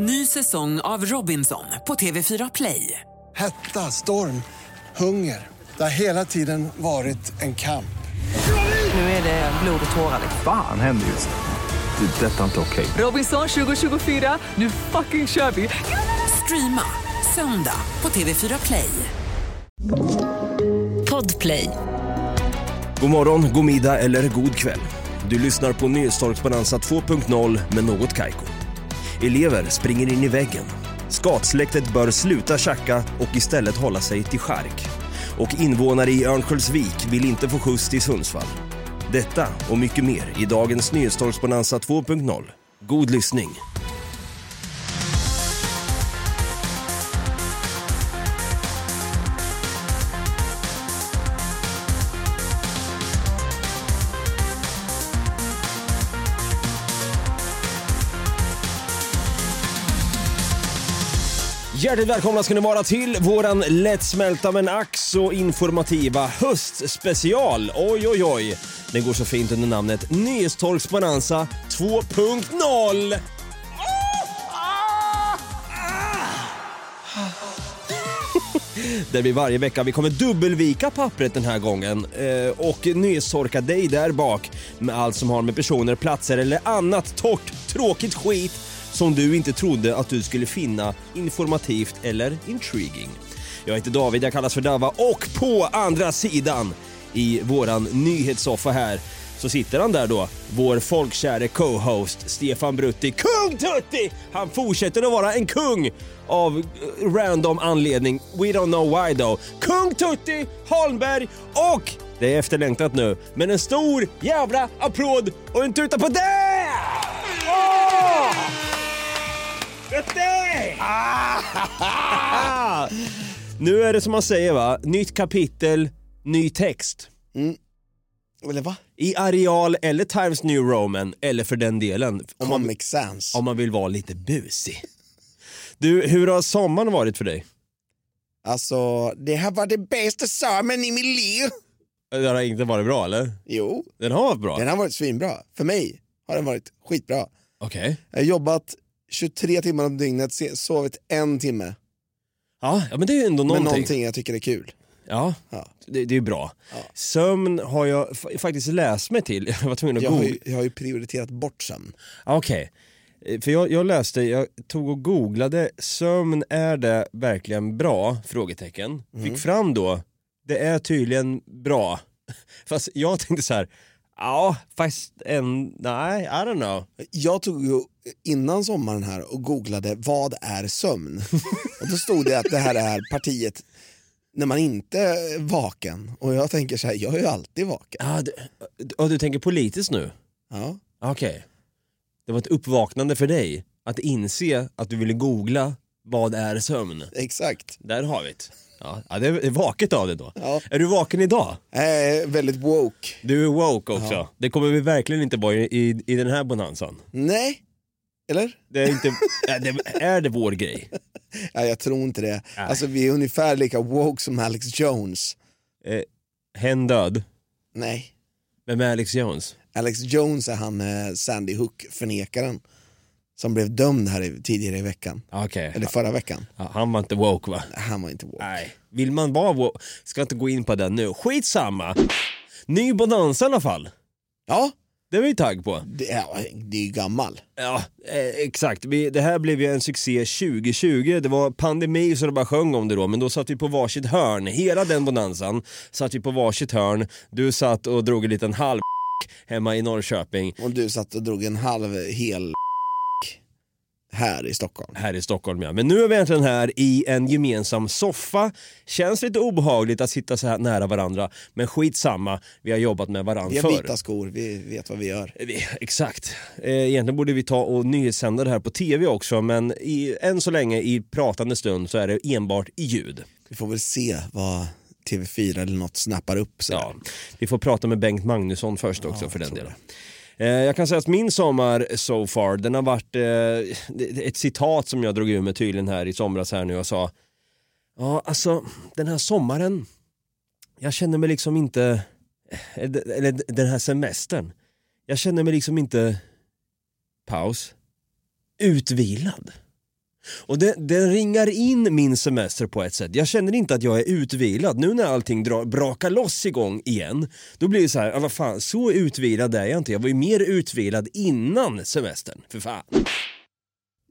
Ny säsong av Robinson på TV4 Play. Hetta, storm, hunger. Det har hela tiden varit en kamp. Nu är det blod och tårar. Fan händer just nu. Det. är Detta är inte okej. Robinson 2024, nu fucking kör vi! Streama söndag på TV4 Play. Podplay. God morgon, god middag eller god kväll. Du lyssnar på Nyhetstorksbalansa 2.0 med något kajko. Elever springer in i väggen. Skatsläktet bör sluta tjacka och istället hålla sig till skärk. Och invånare i Örnsköldsvik vill inte få skjuts till Sundsvall. Detta och mycket mer i dagens Nyhetstorksbalansa 2.0. God lyssning! Hjärtligt välkomna ska ni vara till våran lättsmälta men ack så informativa höstspecial. Oj, oj, oj. Den går så fint under namnet Nyhetstorks Bonanza 2.0. Där vi varje vecka vi kommer dubbelvika pappret den här gången eh, och nyhetstorka dig där bak med allt som har med personer, platser eller annat torrt, tråkigt skit som du inte trodde att du skulle finna informativt eller intriguing. Jag heter David, jag kallas för Dava och på andra sidan i våran nyhetssoffa här så sitter han där då, vår folkkäre co-host Stefan Brutti. Kung Tutti! Han fortsätter att vara en kung av eh, random anledning. We don't know why though. Kung Tutti Holmberg och det är efterlängtat nu, men en stor jävla applåd och en tuta på det! Oh! Ah! nu är det som man säger va, nytt kapitel, ny text. Eller va? I areal eller Times New Roman, eller för den delen om man, Comic Sans. om man vill vara lite busig. Du, hur har sommaren varit för dig? Alltså, det här var det bästa sommaren i mitt liv. Den har inte varit bra eller? Jo, Den har varit bra? den har varit svinbra. För mig har den varit skitbra. Okej. Jag har jobbat 23 timmar om dygnet, sovit en timme. Ja, ja, men det är ju ändå Men någonting. någonting jag tycker är kul. Ja, Ja. det, det är bra. Sömn har jag fa- faktiskt läst mig till. Jag var tvungen att Jag har, ju, jag har ju prioriterat bort sömn. Okej. Eh, För jag, jag läste, jag tog och googlade, sömn, är det verkligen bra? Frågetecken. Fick fram då, det är tydligen bra. Fast jag tänkte så här, ja, fast en, nej, I don't know. Jag tog ju innan sommaren här och googlade vad är sömn? och då stod det att det här är partiet när man inte är vaken. Och jag tänker så här, jag är ju alltid vaken. Ja, du, och du tänker politiskt nu? Ja. Okej. Det var ett uppvaknande för dig att inse att du ville googla vad är sömn? Exakt. Där har vi det. Ja, ja, det är vaket av det då. Ja. Är du vaken idag? Är väldigt woke. Du är woke också. Det kommer vi verkligen inte vara i, i, i den här bonanzan. Nej, eller? Det är, inte, det, är det vår grej? Ja, jag tror inte det. Alltså, vi är ungefär lika woke som Alex Jones. Eh, hen död. Nej, Vem är Alex Jones? Alex Jones är han eh, Sandy Hook-förnekaren som blev dömd här i, tidigare i veckan. Okej. Eller förra veckan. Ja, han var inte woke va? Han var inte woke. Nej. Vill man vara woke? Ska inte gå in på den nu. Skitsamma. Ny bonanza i alla fall. Ja, Det är vi tagg på. det är, det är ju gammal. Ja, eh, exakt. Vi, det här blev ju en succé 2020. Det var pandemi så det bara sjöng om det då, men då satt vi på varsitt hörn. Hela den bonanzan satt vi på varsitt hörn. Du satt och drog en liten halv hemma i Norrköping. Och du satt och drog en halv hel här i Stockholm. här i Stockholm ja. Men nu är vi äntligen här i en gemensam soffa. Känns lite obehagligt att sitta så här nära varandra, men skitsamma, vi har jobbat med varandra Vi har förr. vita skor, vi vet vad vi gör. Vi- Exakt. Eh, Egentligen borde vi ta och nyhetssända det här på tv också, men i, än så länge i pratande stund så är det enbart i ljud. Vi får väl se vad TV4 eller något snappar upp. Så Ja, vi får prata med Bengt Magnusson först också för den delen. Eh, Eh, jag kan säga att min sommar so far, den har varit eh, ett citat som jag drog ur mig tydligen här i somras här nu och sa Ja, alltså den här sommaren, jag känner mig liksom inte, eh, eller den här semestern, jag känner mig liksom inte, paus, utvilad. Och det, den ringar in min semester på ett sätt. Jag känner inte att jag är utvilad. Nu när allting drar, brakar loss igång igen, då blir det så här, vad fan, så utvilad är jag inte. Jag var ju mer utvilad innan semestern, för fan.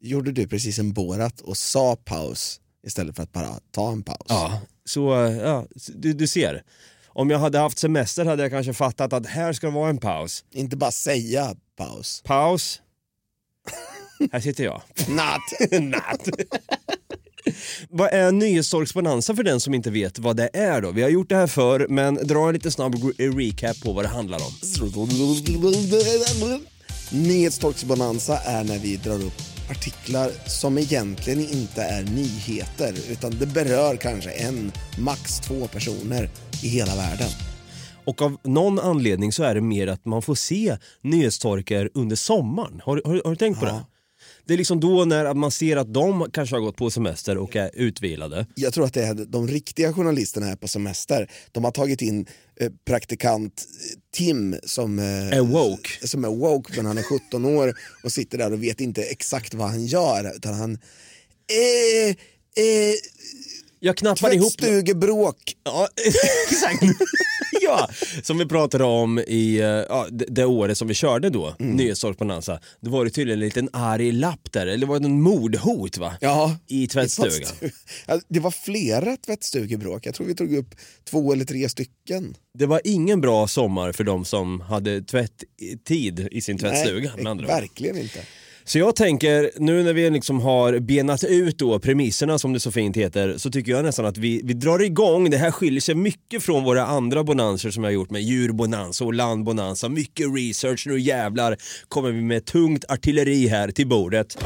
Gjorde du precis en Borat och sa paus istället för att bara ta en paus? Ja, så ja, du, du ser. Om jag hade haft semester hade jag kanske fattat att här ska det vara en paus. Inte bara säga paus. Paus. Här sitter jag. Natt! Natt. vad är nyhetstorksbonanza för den som inte vet vad det är då? Vi har gjort det här förr, men dra en lite snabb re- recap på vad det handlar om. Nyhetstorksbonanza är när vi drar upp artiklar som egentligen inte är nyheter utan det berör kanske en, max två personer i hela världen. Och av någon anledning så är det mer att man får se nyhetstorkar under sommaren. Har, har, har du tänkt på det? Det är liksom då när man ser att de kanske har gått på semester och är utvilade. Jag tror att det är de riktiga journalisterna är på semester. De har tagit in eh, praktikant eh, Tim som, eh, Är woke. som är woke men han är 17 år och sitter där och vet inte exakt vad han gör utan han eh, eh, Jag knappar ihop... tvättstugebråk. Ja, exakt. ja, som vi pratade om i eh, ja, det, det året som vi körde då, mm. Nyhetstorksbonanza. Då var det tydligen en liten arg lapp där, eller var det en mordhot va? Ja, I tvättstugan. Ja, Det var flera tvättstugebråk, jag tror vi tog upp två eller tre stycken. Det var ingen bra sommar för de som hade tvätttid i sin tvättstuga. ord. verkligen inte. Så jag tänker, nu när vi liksom har benat ut då premisserna som det så fint heter, så tycker jag nästan att vi, vi drar igång. Det här skiljer sig mycket från våra andra bonanser som jag har gjort med djurbonanza och landbonanza. Mycket research, nu jävlar kommer vi med tungt artilleri här till bordet.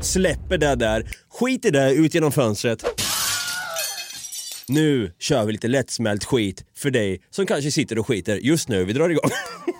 Släpper det där, skiter det ut genom fönstret. Nu kör vi lite lättsmält skit för dig som kanske sitter och skiter just nu. Vi drar igång.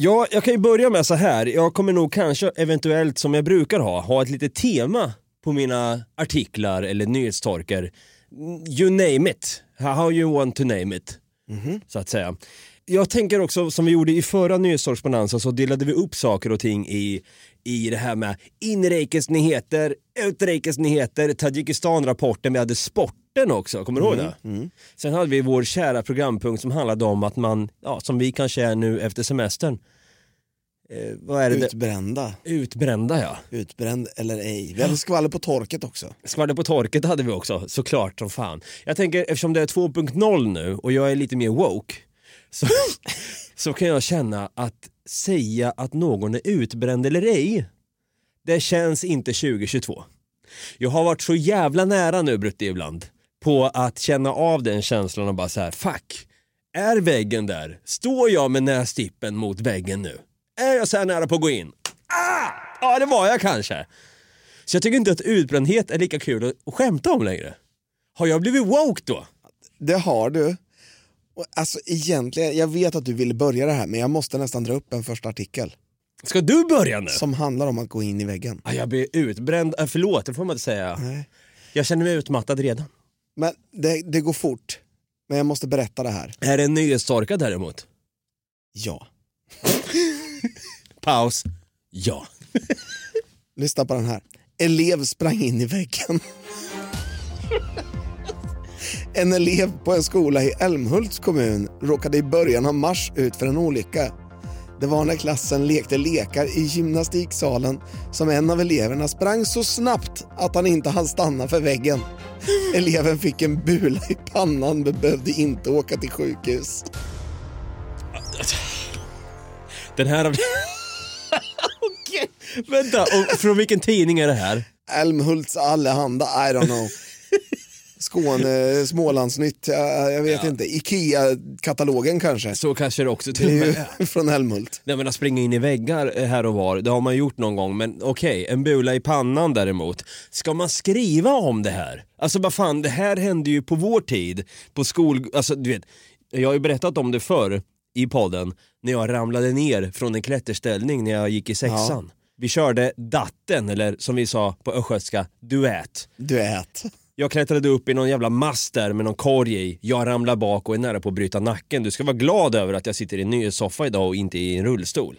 Ja, jag kan ju börja med så här. Jag kommer nog kanske eventuellt som jag brukar ha, ha ett litet tema på mina artiklar eller nyhetstorkar. You name it. How you want to name it. Så att säga. Jag tänker också som vi gjorde i förra nyhetstorksbonanza så delade vi upp saker och ting i, i det här med inrikesnyheter, utrikesnyheter, Tadzjikistan-rapporten, vi hade sporten också, kommer du ihåg det? Sen hade vi vår kära programpunkt som handlade om att man, ja, som vi kanske är nu efter semestern, eh, vad är det? Utbrända, Utbrända ja. utbränd eller ej. Vi hade skvaller på torket också. Skvaller på torket hade vi också, såklart som fan. Jag tänker eftersom det är 2.0 nu och jag är lite mer woke så, så kan jag känna att säga att någon är utbränd eller ej, det känns inte 2022. Jag har varit så jävla nära nu Brutti ibland på att känna av den känslan och bara så här: fuck, är väggen där? Står jag med nästippen mot väggen nu? Är jag så här nära på att gå in? Ah! Ja, det var jag kanske. Så jag tycker inte att utbrändhet är lika kul att- att skämta om längre. Har jag blivit woke då? Det har du. Alltså egentligen, jag vet att du ville börja det här men jag måste nästan dra upp en första artikel Ska du börja nu? som handlar om att gå in i väggen. Ah, jag blir utbränd, äh, förlåt det får man inte säga. Nej. Jag känner mig utmattad redan. Men det, det går fort. Men jag måste berätta det här. Är det en nyhetstorka däremot? Ja. Paus. Ja. Lyssna på den här. Elev sprang in i väggen. En elev på en skola i Älmhults kommun råkade i början av mars ut för en olycka. Det var när klassen lekte lekar i gymnastiksalen som en av eleverna sprang så snabbt att han inte hann stanna för väggen. Eleven fick en bula i pannan men behövde inte åka till sjukhus. Den här... Okej, vänta. Och från vilken tidning är det här? Älmhults Allehanda, I don't know. Skåne, Smålandsnytt, jag, jag vet inte. Ikea-katalogen kanske. Så kanske det också Det till och är ju från Älmhult. Nej men att springa in i väggar eh, här och var, det har man gjort någon gång. Men okej, en bula i pannan däremot. Ska man skriva om det här? Alltså vad fan, det här hände ju på vår tid. På skol... Alltså du vet, jag har ju berättat om det förr i podden. När jag ramlade ner från en klätterställning när jag gick i sexan. Vi körde datten, eller som vi sa på östgötska, duett. Du ät. Jag klättrade upp i någon jävla mast där med någon korg i. Jag ramlar bak och är nära på att bryta nacken. Du ska vara glad över att jag sitter i en nyhetssoffa idag och inte i en rullstol.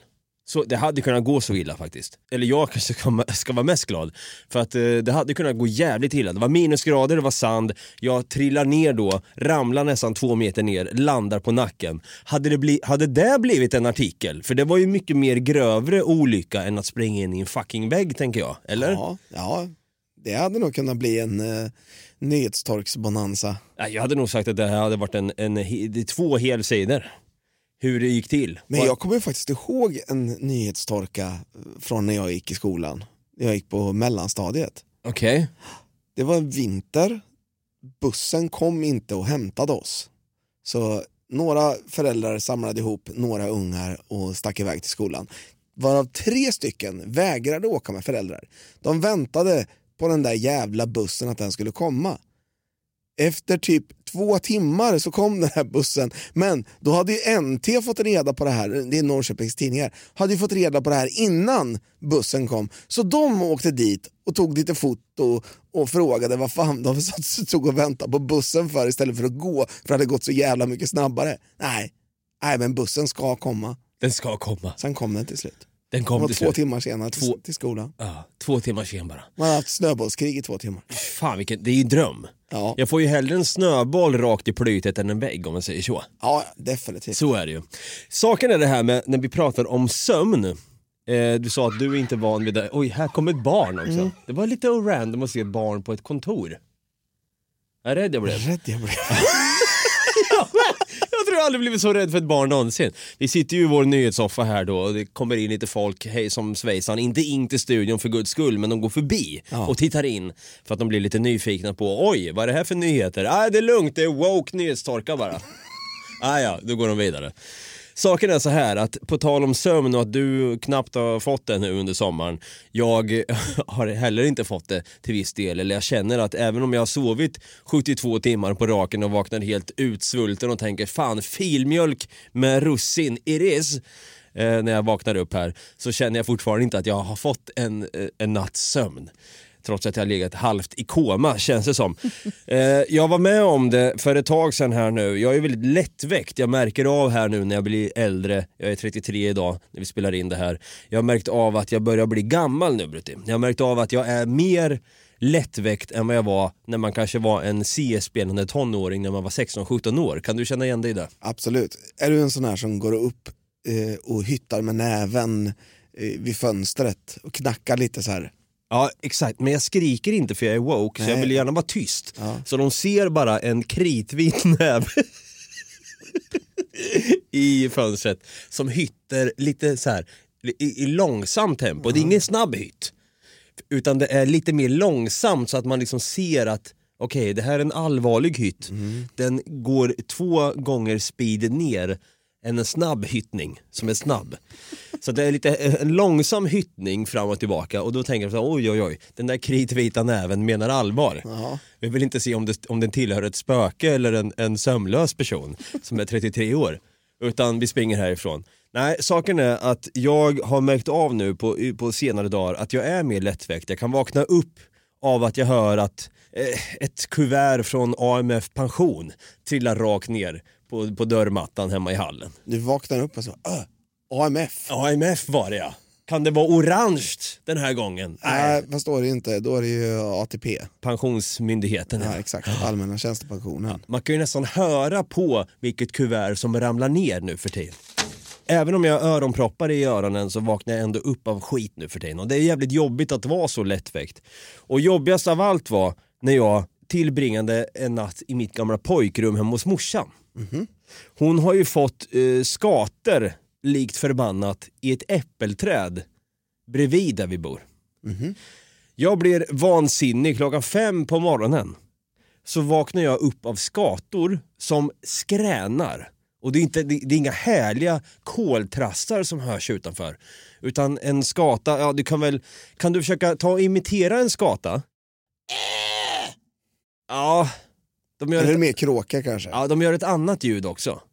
Så det hade kunnat gå så illa faktiskt. Eller jag kanske ska, ska vara mest glad. För att eh, det hade kunnat gå jävligt illa. Det var minusgrader, det var sand. Jag trillar ner då, ramlar nästan två meter ner, landar på nacken. Hade det, bli, hade det blivit en artikel? För det var ju mycket mer grövre olycka än att springa in i en fucking vägg tänker jag. Eller? Ja, ja, det hade nog kunnat bli en uh, nyhetstorksbonanza. Jag hade nog sagt att det här hade varit en, en, är två helsidor. Hur det gick till. Men jag kommer faktiskt ihåg en nyhetstorka från när jag gick i skolan. Jag gick på mellanstadiet. Okej. Det var vinter, bussen kom inte och hämtade oss. Så några föräldrar samlade ihop några ungar och stack iväg till skolan. Varav tre stycken vägrade åka med föräldrar. De väntade på den där jävla bussen att den skulle komma. Efter typ två timmar så kom den här bussen. Men då hade ju NT fått reda på det här, det är Norrköpings tidningar, hade ju fått reda på det här innan bussen kom. Så de åkte dit och tog lite foto och frågade vad fan de stod och väntade på bussen för istället för att gå, för det hade gått så jävla mycket snabbare. Nej, nej men bussen ska komma. Den ska komma. Sen kom den till slut. Den Det kom till två slut. timmar senare till, Två- till skolan. Ja, två timmar sen bara. Man har haft snöbollskrig i två timmar. Fan vilken, det är ju en dröm. Ja, Jag får ju hellre en snöboll rakt i plytet än en vägg om man säger så. ja definitivt. Så är det ju. Saken är det här med när vi pratar om sömn. Eh, du sa att du är inte van vid det. Oj, här kommer ett barn också. Mm. Det var lite random att se ett barn på ett kontor. Jag är rädd jag blev. Rädd jag blev. Tror jag aldrig blivit så rädd för ett barn någonsin. Vi sitter ju i vår nyhetssoffa här då och det kommer in lite folk, hej som svejsan, inte in till studion för guds skull, men de går förbi Ja. och tittar in för att de blir lite nyfikna på, oj, vad är det här för nyheter? Ah, det är lugnt, det är woke nyhetstorka bara. ah, ja, då går de vidare. Saken är så här att på tal om sömn och att du knappt har fått det nu under sommaren. Jag har heller inte fått det till viss del. Eller jag känner att även om jag har sovit 72 timmar på raken och vaknar helt utsvulten och tänker fan filmjölk med russin, it is. Eh, när jag vaknar upp här så känner jag fortfarande inte att jag har fått en, eh, en natts sömn. Trots att jag har legat halvt i koma känns det som. Eh, jag var med om det för ett tag sedan här nu. Jag är väldigt lättväckt. Jag märker av här nu när jag blir äldre. Jag är 33 idag när vi spelar in det här. Jag har märkt av att jag börjar bli gammal nu Brutti. Jag har märkt av att jag är mer lättväckt än vad jag var när man kanske var en CS-spelande tonåring när man var 16-17 år. Kan du känna igen dig i det? Absolut. Är du en sån här som går upp eh, och hyttar med näven eh, vid fönstret och knackar lite så här? Ja exakt, men jag skriker inte för jag är woke så jag Nej. vill gärna vara tyst. Ja. Så de ser bara en kritvit näve i fönstret som hytter lite så här i, i långsamt tempo. Det är ingen snabb hytt. Utan det är lite mer långsamt så att man liksom ser att okej det här är en allvarlig hytt. Den går två gånger speed ner än en snabb hyttning som är snabb. Så det är lite eh, en långsam hyttning fram och tillbaka och då tänker jag så här, oj oj oj, den där kritvita näven menar allvar. Ja. Vi vill inte se om, det, om den tillhör ett spöke eller en, en sömnlös person som är 33 år. Utan vi springer härifrån. Nej, saken är att jag har märkt av nu på, på senare dagar att jag är mer lättväckt. Jag kan vakna upp av att jag hör att eh, ett kuvert från AMF pension trillar rakt ner på, på dörrmattan hemma i hallen. Du vaknar upp och så, öh, AMF. AMF var det ja. Kan det vara orange den här gången? Nej, vad står det inte? Då är det ju ATP. Pensionsmyndigheten. Ja, exakt, allmänna tjänstepensionen. Man kan ju nästan höra på vilket kuvert som ramlar ner nu för tiden. även om jag har öronproppar i öronen så vaknar jag ändå upp av skit nu för tiden. Och det är jävligt jobbigt att vara så lättväckt. Och jobbigast av allt var när jag tillbringade en natt i mitt gamla pojkrum hemma hos morsan. Hon har ju fått eh, skater likt förbannat i ett äppelträd bredvid där vi bor. Jag blir vansinnig klockan fem på morgonen. Så vaknar jag upp av skator som skränar. Och det är, inte, det, det är inga härliga koltrastar som hörs utanför. Utan en skata, ja du kan väl, kan du försöka ta och imitera en skata? Ja, de gör, Eller ett, mer kråka kanske? ja, de gör ett annat ljud också.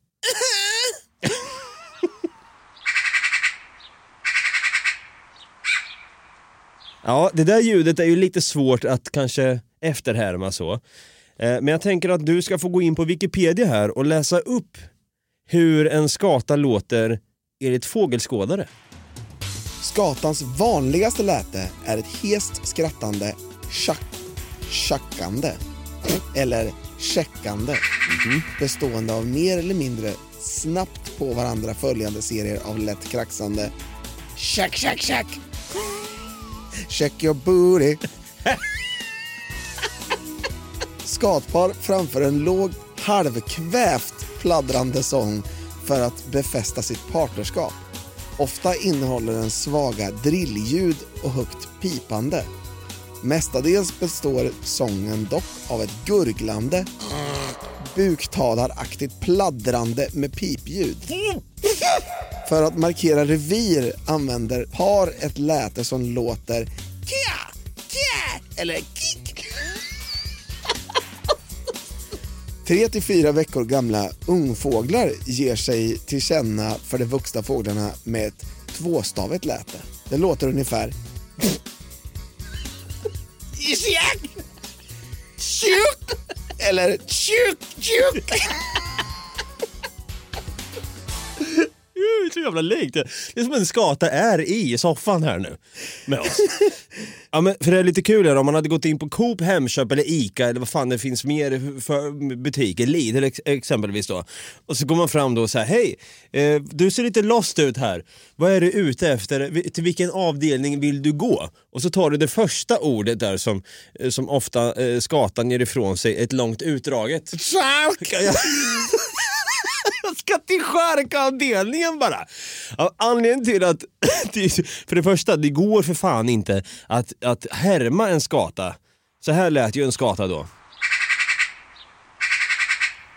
Ja, det där ljudet är ju lite svårt att kanske efterhärma så. Eh, Men jag tänker att du ska få gå in på Wikipedia här och läsa upp hur en skata låter enligt fågelskådare. Skatans vanligaste läte är ett hest skrattande tjack, tjackande eller checkande bestående av mer eller mindre snabbt på varandra följande serier av lätt kraxande tjack, tjack, tjack. Check your booty. Skatpar framför en låg, halvkvävt pladdrande sång för att befästa sitt partnerskap. Ofta innehåller den svaga drillljud och högt pipande. Mestadels består sången dock av ett gurglande, buktalaraktigt pladdrande med pipljud. För att markera revir använder par ett läte som låter kia, kia eller kik. Tre till fyra veckor gamla ungfåglar ger sig till känna för de vuxna fåglarna med ett tvåstavigt läte. Det låter ungefär Tjuk! Eller tjuk, tjuk! Det är så jävla likt. Det är som en skata är i soffan här nu med oss. Ja, men för det är lite kul här, om man hade gått in på Coop, Hemköp eller Ica eller vad fan det finns mer för butiker, Lidl ex- exempelvis då. Och så går man fram då och säger hej, eh, du ser lite lost ut här. Vad är du ute efter? Till vilken avdelning vill du gå? Och så tar du det första ordet där som, eh, som ofta eh, skatan ger ifrån sig, ett långt utdraget. Jag ska till charkavdelningen bara. Av anledningen till att, för det första, det går för fan inte att, att härma en skata. Så här lät ju en skata då.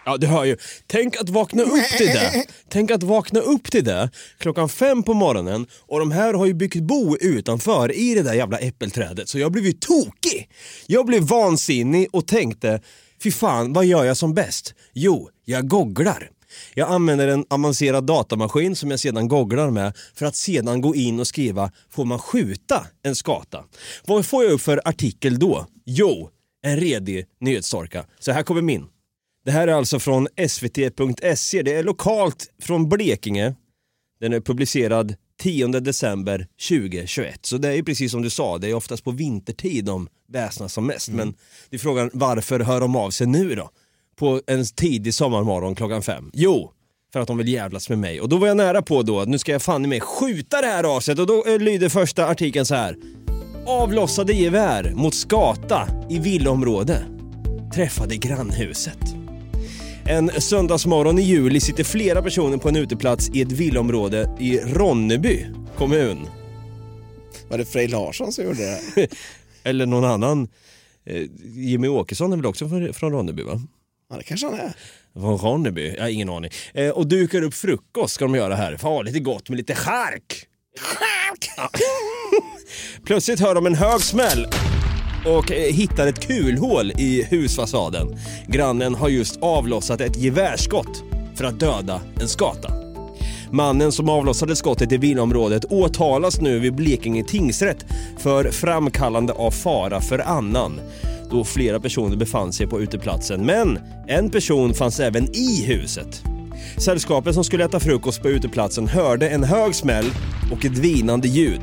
Ja, du hör ju. Tänk att vakna upp till det. Tänk att vakna upp till det klockan fem på morgonen och de här har ju byggt bo utanför i det där jävla äppelträdet så jag blev ju tokig. Jag blev vansinnig och tänkte, fy fan vad gör jag som bäst? Jo, jag googlar. Jag använder en avancerad datamaskin som jag sedan googlar med för att sedan gå in och skriva, får man skjuta en skata? Vad får jag upp för artikel då? Jo, en redig nyhetstorka. Så här kommer min. Det här är alltså från svt.se. Det är lokalt från Blekinge. Den är publicerad 10 december 2021. Så det är ju precis som du sa, det är oftast på vintertid de väsnas som mest. Men det är frågan varför hör de av sig nu då? På en tidig sommarmorgon klockan fem. Jo, för att de vill jävlas med mig. Och då var jag nära på då, att nu ska jag fan i mig skjuta det här aset. Och då eh, lyder första artikeln så här. Avlossade gevär mot skata i villaområde. Träffade grannhuset. En söndagsmorgon i juli sitter flera personer på en uteplats i ett villaområde i Ronneby kommun. Var det Frej Larsson som gjorde det? Eller någon annan. Eh, Jimmy Åkesson är väl också från, från Ronneby va? Ja, det kanske han är. Från Ronneby? Jag har ingen aning. Eh, och dukar upp frukost ska de göra här. Fan, lite gott med lite chark. Ja. Plötsligt hör de en hög smäll och eh, hittar ett kulhål i husfasaden. Grannen har just avlossat ett gevärsskott för att döda en skata. Mannen som avlossade skottet i villaområdet åtalas nu vid Blekinge tingsrätt för framkallande av fara för annan då flera personer befann sig på uteplatsen. Men en person fanns även i huset. Sällskapet som skulle äta frukost på uteplatsen hörde en hög smäll och ett vinande ljud.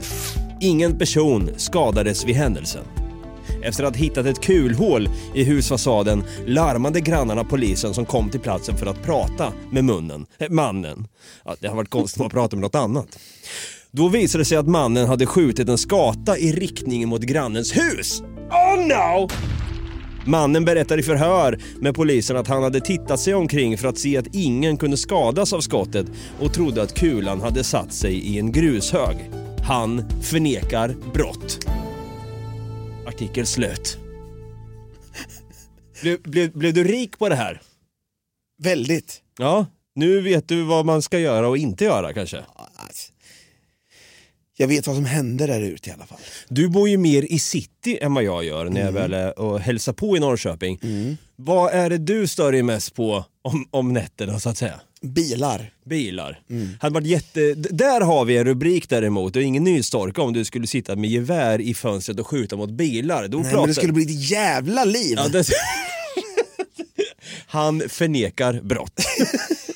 Ingen person skadades vid händelsen. Efter att ha hittat ett kulhål i husfasaden larmade grannarna polisen som kom till platsen för att prata med munnen, äh, mannen. Ja, det har varit konstigt att prata med något annat. Då visade det sig att mannen hade skjutit en skata i riktning mot grannens hus. Oh no! Mannen berättar i förhör med polisen att han hade tittat sig omkring för att se att ingen kunde skadas av skottet och trodde att kulan hade satt sig i en grushög. Han förnekar brott. Artikel slut. Blev, blev, blev du rik på det här? Väldigt. Ja, nu vet du vad man ska göra och inte göra kanske. Jag vet vad som hände där ute i alla fall. Du bor ju mer i city än vad jag gör när jag väl är och hälsar på i Norrköping. Vad är det du stör dig mest på om, om nätterna så att säga? Bilar. Bilar. Hade varit jätte... Där har vi en rubrik däremot, det är ingen nystorka om du skulle sitta med gevär i fönstret och skjuta mot bilar. Då Nej, pratar... men det skulle bli ett jävla liv. ja, det... Han förnekar brott.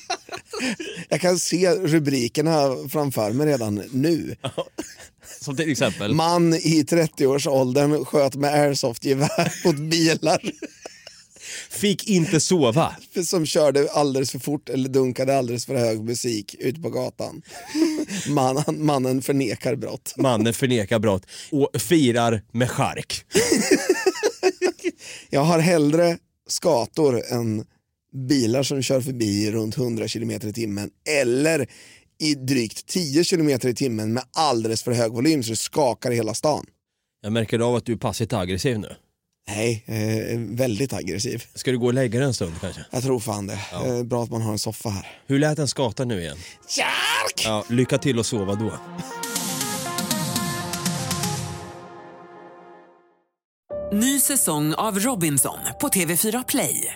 Jag kan se rubrikerna framför mig redan nu. Som till exempel. Man i 30-årsåldern sköt med airsoftgevär mot bilar Fick inte sova. som körde alldeles för fort eller dunkade alldeles för hög musik ut på gatan. Man, mannen förnekar brott. Mannen förnekar brott och firar med chark. Jag har hellre skator än bilar som kör förbi runt 100 km i timmen eller i drygt 10 km i timmen med alldeles för hög volym så det skakar i hela stan. Jag märker av att du är passivt aggressiv nu. Nej, eh, väldigt aggressiv. Ska du gå och lägga dig en stund kanske? Jag tror fan det. Eh, bra att man har en soffa här. Hur lät en skata nu igen? Jark! Ja, lycka till att sova då. Ny säsong av Robinson på TV4 Play.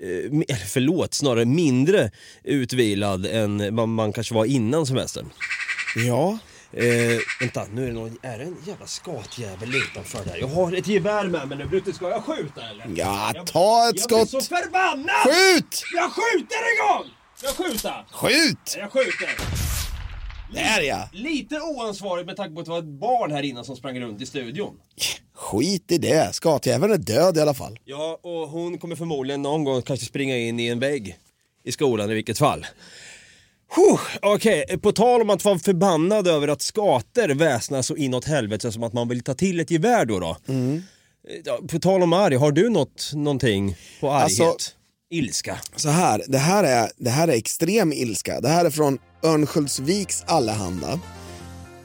eller förlåt, snarare mindre utvilad än vad man kanske var innan semestern. Ja, Eh, vänta, nu är det någon, är det en jävla skatjävel utanför där? Jag har ett gevär med mig nu, Brutte, ska jag skjuta eller? ja Jag- ta ett Jag skott! blir så förbannad! Skjut! Jag skjuter igång! Jag skjuter! Skjut! Jag skjuter! Där ja! Lite oansvarigt med tanke på att det var ett barn här innan som sprang runt i studion. Skit i det, skatjäveln är död i alla fall. Ja, och hon kommer förmodligen någon gång kanske springa in i en vägg i skolan i vilket fall. Huh, Okej, på tal om att vara förbannad över att skater väsnar så inåt helvete som att man vill ta till ett gevär då. då. Ja, På tal om arg, har du något, någonting på arghet? Alltså- Ilska? Så här, det här, är, det här är extrem ilska. Det här är från Örnsköldsviks Allehanda.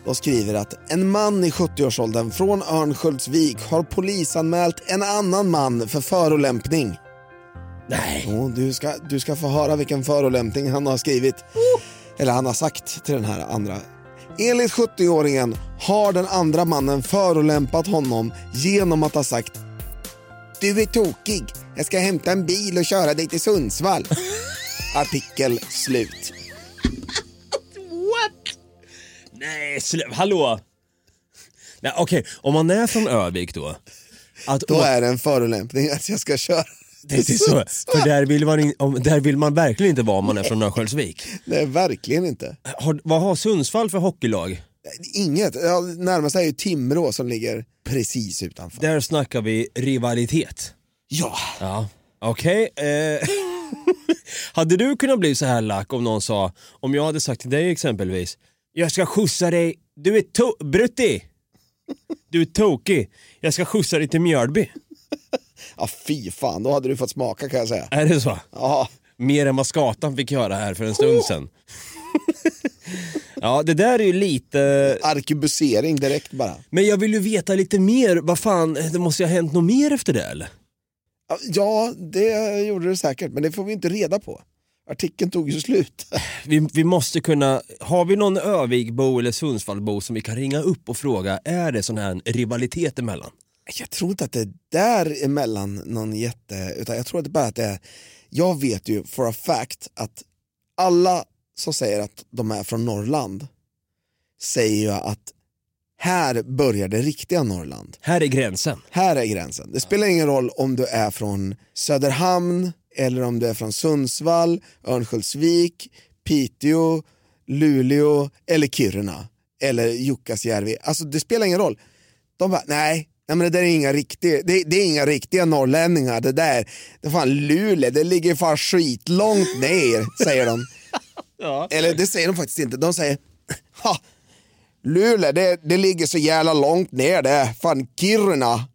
De skriver att en man i 70-årsåldern från Örnsköldsvik har polisanmält en annan man för förolämpning. Nej. Jo, du, ska, du ska få höra vilken förolämpning han har skrivit. Eller han har sagt till den här andra. Enligt 70-åringen har den andra mannen förolämpat honom genom att ha sagt Du är tokig, jag ska hämta en bil och köra dig till Sundsvall. Artikel slut. Nej, slä- hallå? Nej, okej, om man är från Övik då. Att Då är det en förolämpning att jag ska köra det är så, för där vill, man in, där vill man verkligen inte vara om man är från Örnsköldsvik. Nej, verkligen inte. Har, vad har Sundsvall för hockeylag? Inget. Ja, närmast är ju Timrå som ligger precis utanför. Där snackar vi rivalitet. Ja. Ja. Okej. eh, hade du kunnat bli så här lack om någon sa, om jag hade sagt till dig exempelvis, jag ska skjutsa dig, du är to- Brutti! Du är tokig, jag ska skjutsa dig till Mjölby. ja, fy fan. Då hade du fått smaka kan jag säga. Är det så? Ja, Mer än vad skatan fick höra här för en stund sedan. ja, det där är ju lite... Arkebusering direkt bara. Men jag vill ju veta lite mer, vad fan, det måste ju ha hänt något mer efter det eller? Ja, det gjorde det säkert, men det får vi inte reda på. Artikeln tog ju slut. Vi, vi måste kunna, har vi någon Övikbo eller Sundsvallbo som vi kan ringa upp och fråga, är det sån här rivalitet emellan? Jag tror inte att det är där emellan någon jätte, utan jag tror att det bara att det är, jag vet ju for a fact att alla som säger att de är från Norrland säger ju att här börjar det riktiga Norrland. Här är gränsen. Här är gränsen. Det spelar ingen roll om du är från Söderhamn eller om du är från Sundsvall, Örnsköldsvik, Piteå, Luleå eller Kiruna eller Jukkasjärvi. Alltså det spelar ingen roll. De bara, nej, nej men det där är inga riktiga, det, det är inga riktiga norrlänningar. Det där, det är fan Luleå, det ligger fan skitlångt ner, säger de. Eller det säger de faktiskt inte, de säger, ha, Luleå, det, det ligger så jävla långt ner det. Fan Kiruna,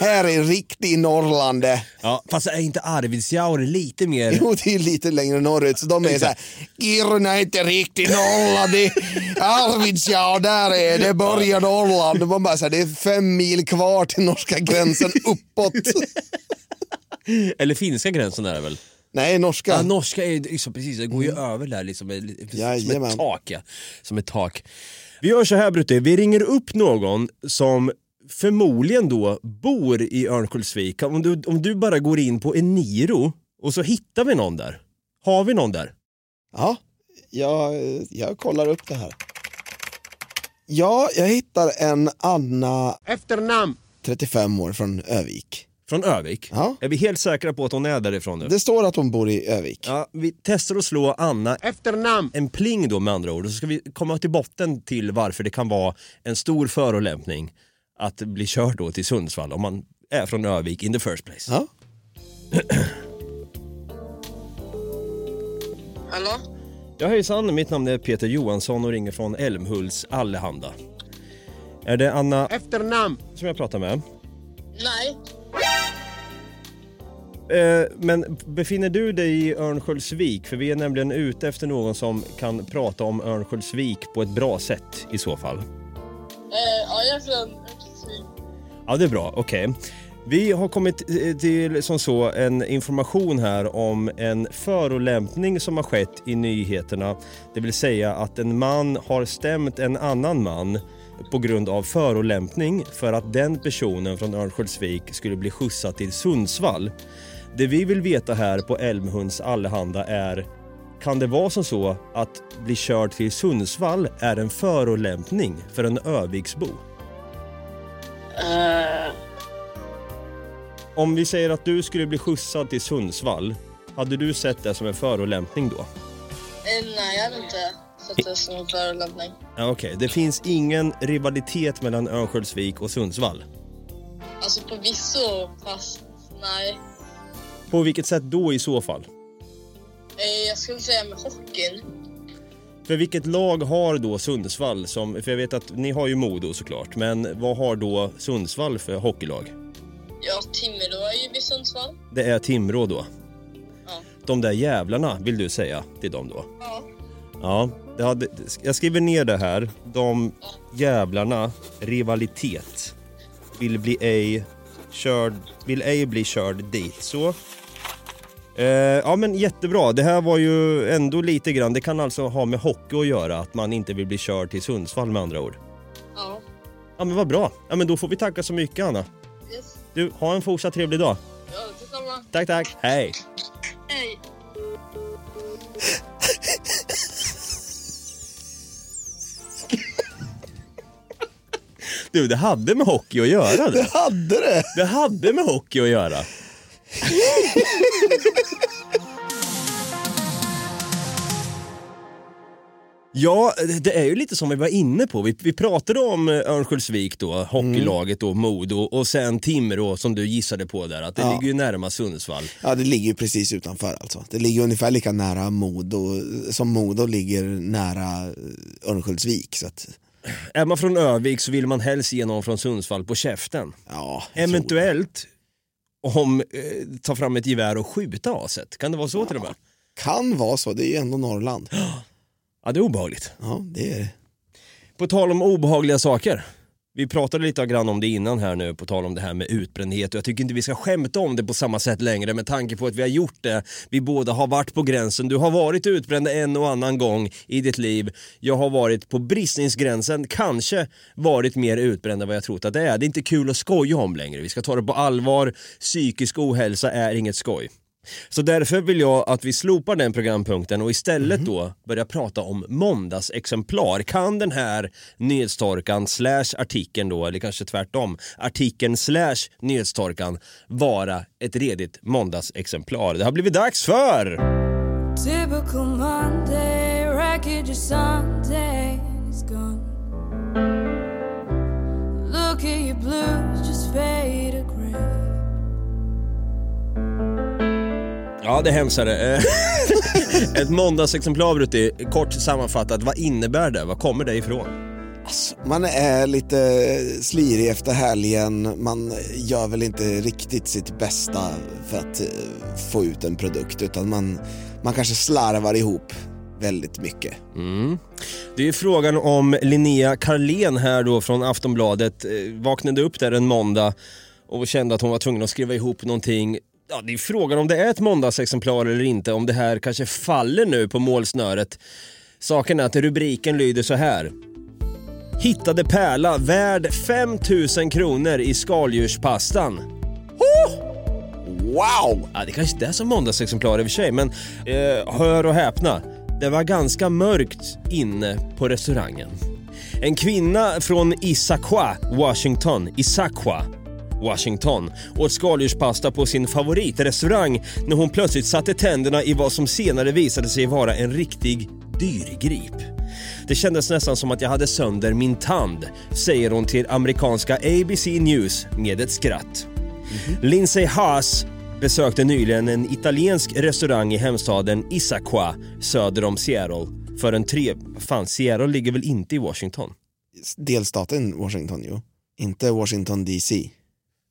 här är riktig Norrland. Ja, fast är inte Arvidsjaur lite mer... Jo, det är lite längre norrut, så de är såhär, Kiruna är inte riktigt Norrland, det Arvidsjaur, där är det, börjar Norrland. Man bara såhär, det är fem mil kvar till norska gränsen uppåt. Eller finska gränsen är det väl? Nej, norska. Ja, norska är ju liksom, precis, det går ju över där liksom, som ett tak. Ja. Som ett tak. Vi gör så här Brutte, vi ringer upp någon som förmodligen då bor i Örnsköldsvik. Om du, om du bara går in på Eniro och så hittar vi någon där. Har vi någon där? Ja, jag, jag kollar upp det här. Ja, jag hittar en Anna, Efternamn. 35 år, från Övik. Från Övik? Ja. Är vi helt säkra på att hon är därifrån nu? Det står att hon bor i Övik. Ja, vi testar att slå Anna Efternamn. en pling då med andra ord så ska vi komma till botten till varför det kan vara en stor förolämpning att bli körd då till Sundsvall om man är från Övik in the first place. Ja. Hallå? Ja hejsan, mitt namn är Peter Johansson och ringer från Älmhults Allehanda. Är det Anna Efternamn. som jag pratar med? Nej. Eh, men befinner du dig i Örnsköldsvik? För vi är nämligen ute efter någon som kan prata om Örnsköldsvik på ett bra sätt i så fall. Eh, ja, jag är från Örnsköldsvik. Ja, det är bra. Okej. Vi har kommit eh, till som så en information här om en förolämpning som har skett i nyheterna. Det vill säga att en man har stämt en annan man på grund av förolämpning för att den personen från Örnsköldsvik skulle bli skjutsad till Sundsvall. Det vi vill veta här på Älmhunds Allehanda är kan det vara som så att bli körd till Sundsvall är en förolämpning för en Öviksbo? Eh, Om vi säger att du skulle bli skjutsad till Sundsvall, hade du sett det som en förolämpning då? eh, nej, jag hade inte sett det som en förolämpning. Okej, det finns ingen rivalitet mellan Örnsköldsvik och Sundsvall. Alltså förvisso, fast nej. På vilket sätt då i så fall? Eh, jag skulle säga med hockeyn. För vilket lag har då Sundsvall som, för jag vet att ni har ju Modo såklart, men vad har då Sundsvall för hockeylag? Ja, Timrå är ju vid Sundsvall. Det är Timrå då. Ja. De där jävlarna vill du säga till dem då? Ja. Ja, hade, jag skriver ner det här. De jävlarna, rivalitet, vill bli ej körd, vill ej bli körd dit. Så. Eh, ja men jättebra, det här var ju ändå lite grann, det kan alltså ha med hockey att göra att man inte vill bli körd till Sundsvall med andra ord. Ja. Ja men vad bra, ja men då får vi tacka så mycket Anna. Yes. Du, ha en fortsatt trevlig dag. Ja, detsamma. Tack tack, hej! Hej. Du, det hade med hockey att göra det. Det hade det! Det hade med hockey att göra. Ja, det är ju lite som vi var inne på. Vi, vi pratade om eh, Örnsköldsvik då, hockeylaget då, Modo och sen Timrå som du gissade på där, att det Ja. ligger ju närmast Sundsvall. Ja, det ligger ju precis utanför alltså. Det ligger ungefär lika nära Modo som Modo ligger nära eh, Örnsköldsvik. Så att, Är man från Övik så vill man helst ge någon från Sundsvall på käften. ja, Eventuellt om, eh, ta fram ett gevär och skjuta aset. Kan det vara så till och med? Kan vara så, det är ju ändå Norrland. Ja, det är obehagligt. Ja, det är det. På tal om obehagliga saker. Vi pratade lite grann om det innan här nu, på tal om det här med utbrändhet och jag tycker inte vi ska skämta om det på samma sätt längre med tanke på att vi har gjort det. Vi båda har varit på gränsen. Du har varit utbränd en och annan gång i ditt liv. Jag har varit på bristningsgränsen, kanske varit mer utbränd än vad jag trott att det är. Det är inte kul att skoja om längre. Vi ska ta det på allvar. Psykisk ohälsa är inget skoj. Så därför vill jag att vi slopar den programpunkten och istället då börjar prata om måndagsexemplar. Kan den här nyhetstorkan slash artikeln då, eller kanske tvärtom, artikeln slash nyhetstorkan vara ett redigt måndagsexemplar? Det har blivit dags för... Typical Monday, wreckage of Sunday is gone. Look at your blue Ja, det hemsar det. Eh, Ett måndagsexemplar Brutti, kort sammanfattat, vad innebär det? Vad kommer det ifrån? Man är lite slirig efter helgen, man gör väl inte riktigt sitt bästa för att eh, få ut en produkt utan man, man kanske slarvar ihop väldigt mycket. Mm. Det är frågan om Linnea Karlén här då från Aftonbladet eh, vaknade upp där en måndag och kände att hon var tvungen att skriva ihop någonting. Ja, det är frågan om det är ett måndagsexemplar eller inte, om det här kanske faller nu på målsnöret. Saken är att rubriken lyder så här. Hittade pärla värd 5000 kronor i skaldjurspastan. Wow! Ja, det kanske inte är som måndagsexemplar i och för sig, men eh, hör och häpna. Det var ganska mörkt inne på restaurangen. En kvinna från Issaquah, Washington, Issaquah, Washington åt skaldjurspasta på sin favoritrestaurang när hon plötsligt satte tänderna i vad som senare visade sig vara en riktig dyrgrip. Det kändes nästan som att jag hade sönder min tand, säger hon till amerikanska ABC News med ett skratt. Lindsay Haas besökte nyligen en italiensk restaurang i hemstaden Issaquah söder om Seattle för en tre... Fan, Seattle ligger väl inte i Washington? Delstaten Washington ju, inte Washington DC.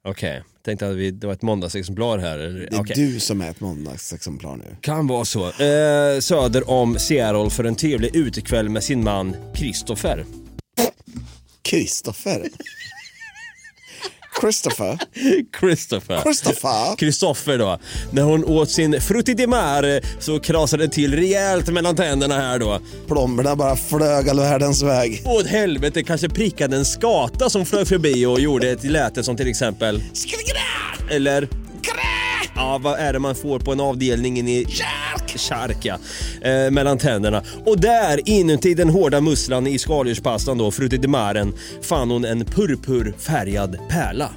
Okej, tänkte att vi, det var ett måndagsexemplar här. Det är okej. du som är ett måndagsexemplar nu. Kan vara så. Eh, söder om Seattle för en trevlig utekväll med sin man Christopher. Christopher. Christopher. Christopher. Christopher. Då. När hon åt sin frutti di mare så krasade det till rejält mellan tänderna här då. Plomberna bara flög all världens väg. Åt helvete, kanske prickade en skata som flög förbi och gjorde ett läte som till exempel... Eller... Ja, vad är det man får på en avdelning in i... Kärk! Charka ja. Eh, mellan tänderna. Och där, inuti den hårda musslan i skaldjurspastan då, frutti di maren, fann hon en purpurfärgad pärla.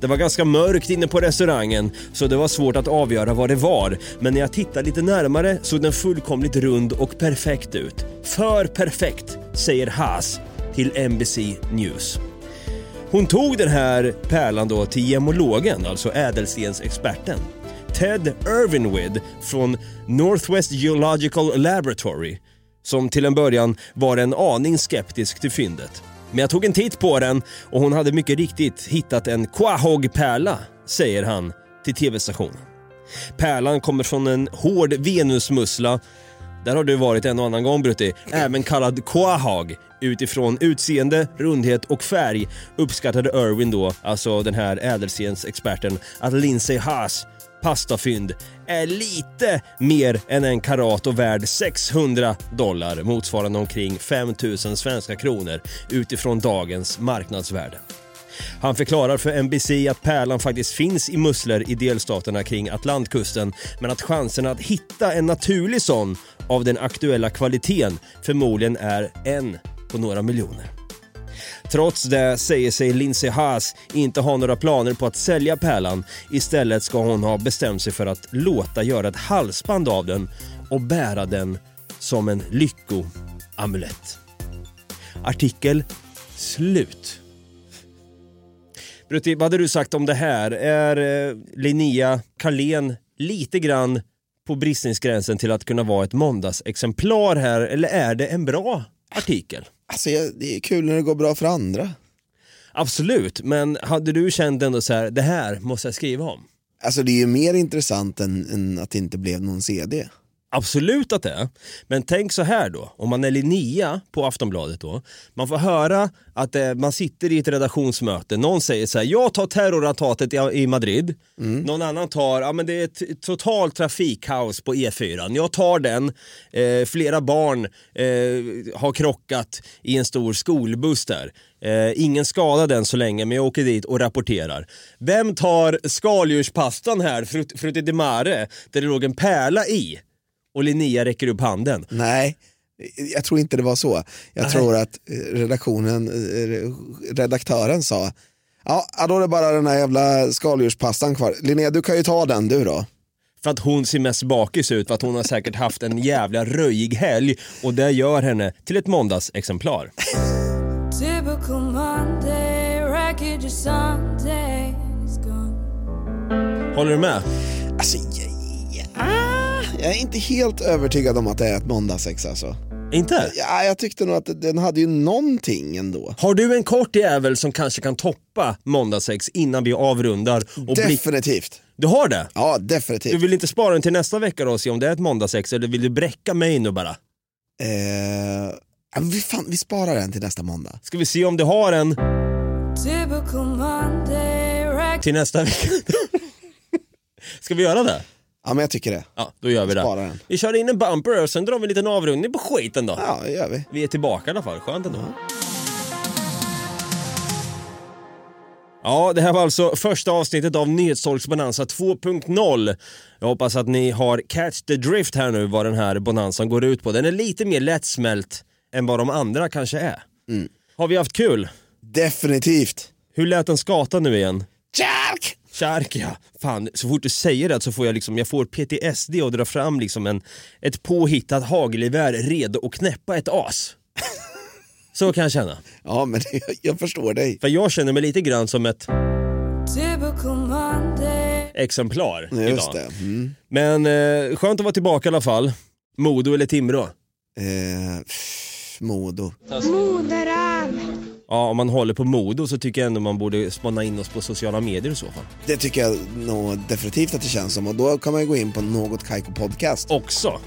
Det var ganska mörkt inne på restaurangen så det var svårt att avgöra vad det var. Men när jag tittade lite närmare såg den fullkomligt rund och perfekt ut. För perfekt, säger Haas till NBC News. Hon tog den här pärlan då till gemologen, alltså ädelstensexperten. Ted Irvinwood från Northwest Geological Laboratory som till en början var en aning skeptisk till fyndet. Men jag tog en titt på den och hon hade mycket riktigt hittat en Quahog-pärla, säger han till tv-stationen. Pärlan kommer från en hård venusmussla. Där har du varit en och annan gång Brutti. Även kallad quahog. Utifrån utseende, rundhet och färg uppskattade Irwin då, alltså den här ädelstensexperten, att Lindsay Haas pastafynd är lite mer än en karat och värd 600 dollar motsvarande omkring 5000 svenska kronor utifrån dagens marknadsvärde. Han förklarar för NBC att pärlan faktiskt finns i musslor i delstaterna kring Atlantkusten men att chanserna att hitta en naturlig sån av den aktuella kvaliteten förmodligen är en på några miljoner. Trots det säger sig Lindsey Haas inte ha några planer på att sälja pärlan. Istället ska hon ha bestämt sig för att låta göra ett halsband av den och bära den som en lyckoamulett. Artikel slut. Brutti, vad hade du sagt om det här? Är eh, Linnea Karlén lite grann på bristningsgränsen till att kunna vara ett måndagsexemplar här eller är det en bra artikel? Alltså, det är kul när det går bra för andra. Absolut, men hade du känt ändå så här, det här måste jag skriva om? Alltså det är ju mer intressant än, än att det inte blev någon CD. Absolut att det är. Men tänk så här då, om man är Linnea på Aftonbladet då. Man får höra att eh, man sitter i ett redaktionsmöte, någon säger så här, jag tar terrorattentatet i, i Madrid. Någon annan tar, ja men det är ett totalt trafikkaos på E4. Jag tar den, eh, flera barn eh, har krockat i en stor skolbuss där. Eh, ingen skadad än så länge, men jag åker dit och rapporterar. Vem tar skaldjurspastan här, frut- frutti di mare, där det låg en pärla i? Och Linnea räcker upp handen. Nej, jag tror inte det var så. Jag Nej. tror att eh, redaktionen, eh, redaktören sa, ja ja, då är det bara den här jävla skaldjurspastan kvar. Linnea du kan ju ta den du då. För att hon ser mest bakis ut, för att hon har säkert haft en jävla röjig helg och det gör henne till ett måndagsexemplar. Typical Monday, of Sunday is gone. Håller du med? Alltså, jag, jag, jag är inte helt övertygad om att det är ett måndagsex alltså. Inte? Ja, jag tyckte nog att den hade ju någonting ändå. Har du en kort jävel som kanske kan toppa måndagsex innan vi avrundar? Och. Definitivt. Du har det? Ja, definitivt. Du vill inte spara den till nästa vecka då och se om det är ett måndagsex eller vill du bräcka mig nu bara? Eh, ja, vi, fan, vi sparar den till nästa måndag. Ska vi se om du har en Typical Monday, wreckage till nästa vecka? Ska vi göra det? Ja, men jag tycker det. Ja, då gör vi det. Den. Vi kör in en bumper och sen drar vi en liten avrundning på skiten då. Ja, det gör vi. Vi är tillbaka i alla fall, skönt ändå. Ja, det här var alltså första avsnittet av Nyhetstorks Bonanza 2.0. Jag hoppas att ni har catch the drift här nu vad den här bonanzan går ut på. Den är lite mer lättsmält än vad de andra kanske är. Har vi haft kul? Definitivt. Hur lät den skata nu igen? Kärk! Ja. Fan, så fort du säger det så får jag liksom, jag får PTSD och dra fram liksom en, ett påhittat hagelgevär redo att knäppa ett as. Så kan jag känna. Ja, men jag, jag förstår dig. För jag känner mig lite grann som ett exemplar Just idag. det. Mm. Men eh, skönt att vara tillbaka i alla fall. Modo eller Timrå? Eh, pff, Modo. Ja, om man håller på Modo så tycker jag ändå man borde spana in oss på sociala medier i så fall. Det tycker jag nog definitivt att det känns som och då kan man ju gå in på något Kaiko podcast Också.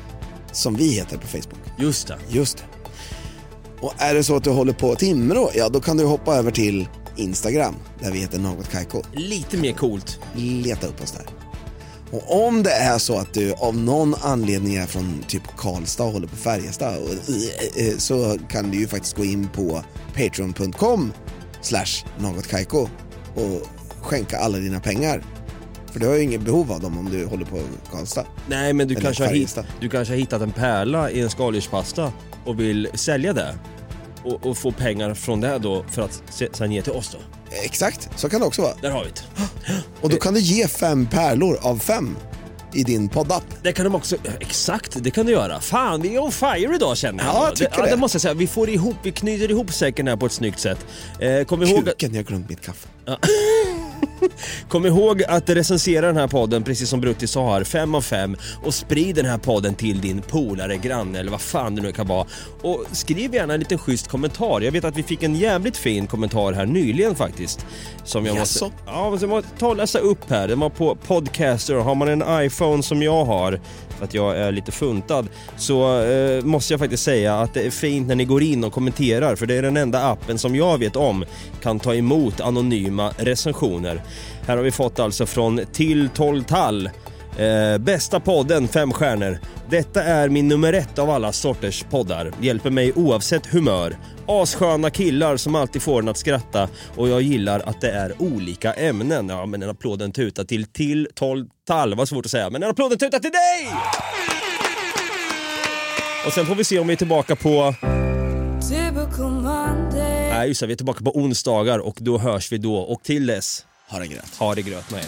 som vi heter på Facebook. Just det. Just det. Och är det så att du håller på Timrå, ja då kan du hoppa över till Instagram där vi heter något Kaiko. Lite mer coolt. Leta upp oss där. Och om det är så att du av någon anledning är från typ Karlstad och håller på Färjestad och, eh, eh, så kan du ju faktiskt gå in på patreon.com slash någotkaiko och skänka alla dina pengar. För du har ju inget behov av dem om du håller på Karlstad. Nej, men du kanske, har hitt, du kanske har hittat en pärla i en skaldjurspasta och vill sälja det. Och, och få pengar från det då för att se, sen ge till oss då. Exakt, så kan det också vara. Där har vi det. Och då kan du ge fem pärlor av fem i din poddapp. Det kan de också, exakt det kan du göra. Fan vi är on fire idag känner jag. Ja, jag tycker det, ja, det. det måste jag säga. Vi får ihop, vi knyter ihop säcken här på ett snyggt sätt. Eh, kom ihåg. Kuken, jag har glömt mitt kaffe. Kom ihåg att recensera den här podden, precis som Brutti sa här, fem av fem och sprid den här podden till din polare, granne eller vad fan det nu kan vara. Och skriv gärna en liten schysst kommentar. Jag vet att vi fick en jävligt fin kommentar här nyligen faktiskt. Som jag måste, ja, måste ta och läsa upp här. Den var på Podcaster. Har man en iPhone som jag har, att jag är lite funtad, så eh, måste jag faktiskt säga att det är fint när ni går in och kommenterar, för det är den enda appen som jag vet om kan ta emot anonyma recensioner. Här har vi fått alltså från Till 12 Tall. Eh, bästa podden, fem stjärnor. Detta är min nummer ett av alla sorters poddar. Hjälper mig oavsett humör. Assköna killar som alltid får en att skratta och jag gillar att det är olika ämnen. Ja, men en applåden tuta till Till 12 Tall. Vad svårt att säga, men en applåden tuta till dig! Och sen får vi se om vi är tillbaka på... Nej, just det, vi är tillbaka på onsdagar och då hörs vi då. Och till dess, Ha det gröt. ha det gröt med er.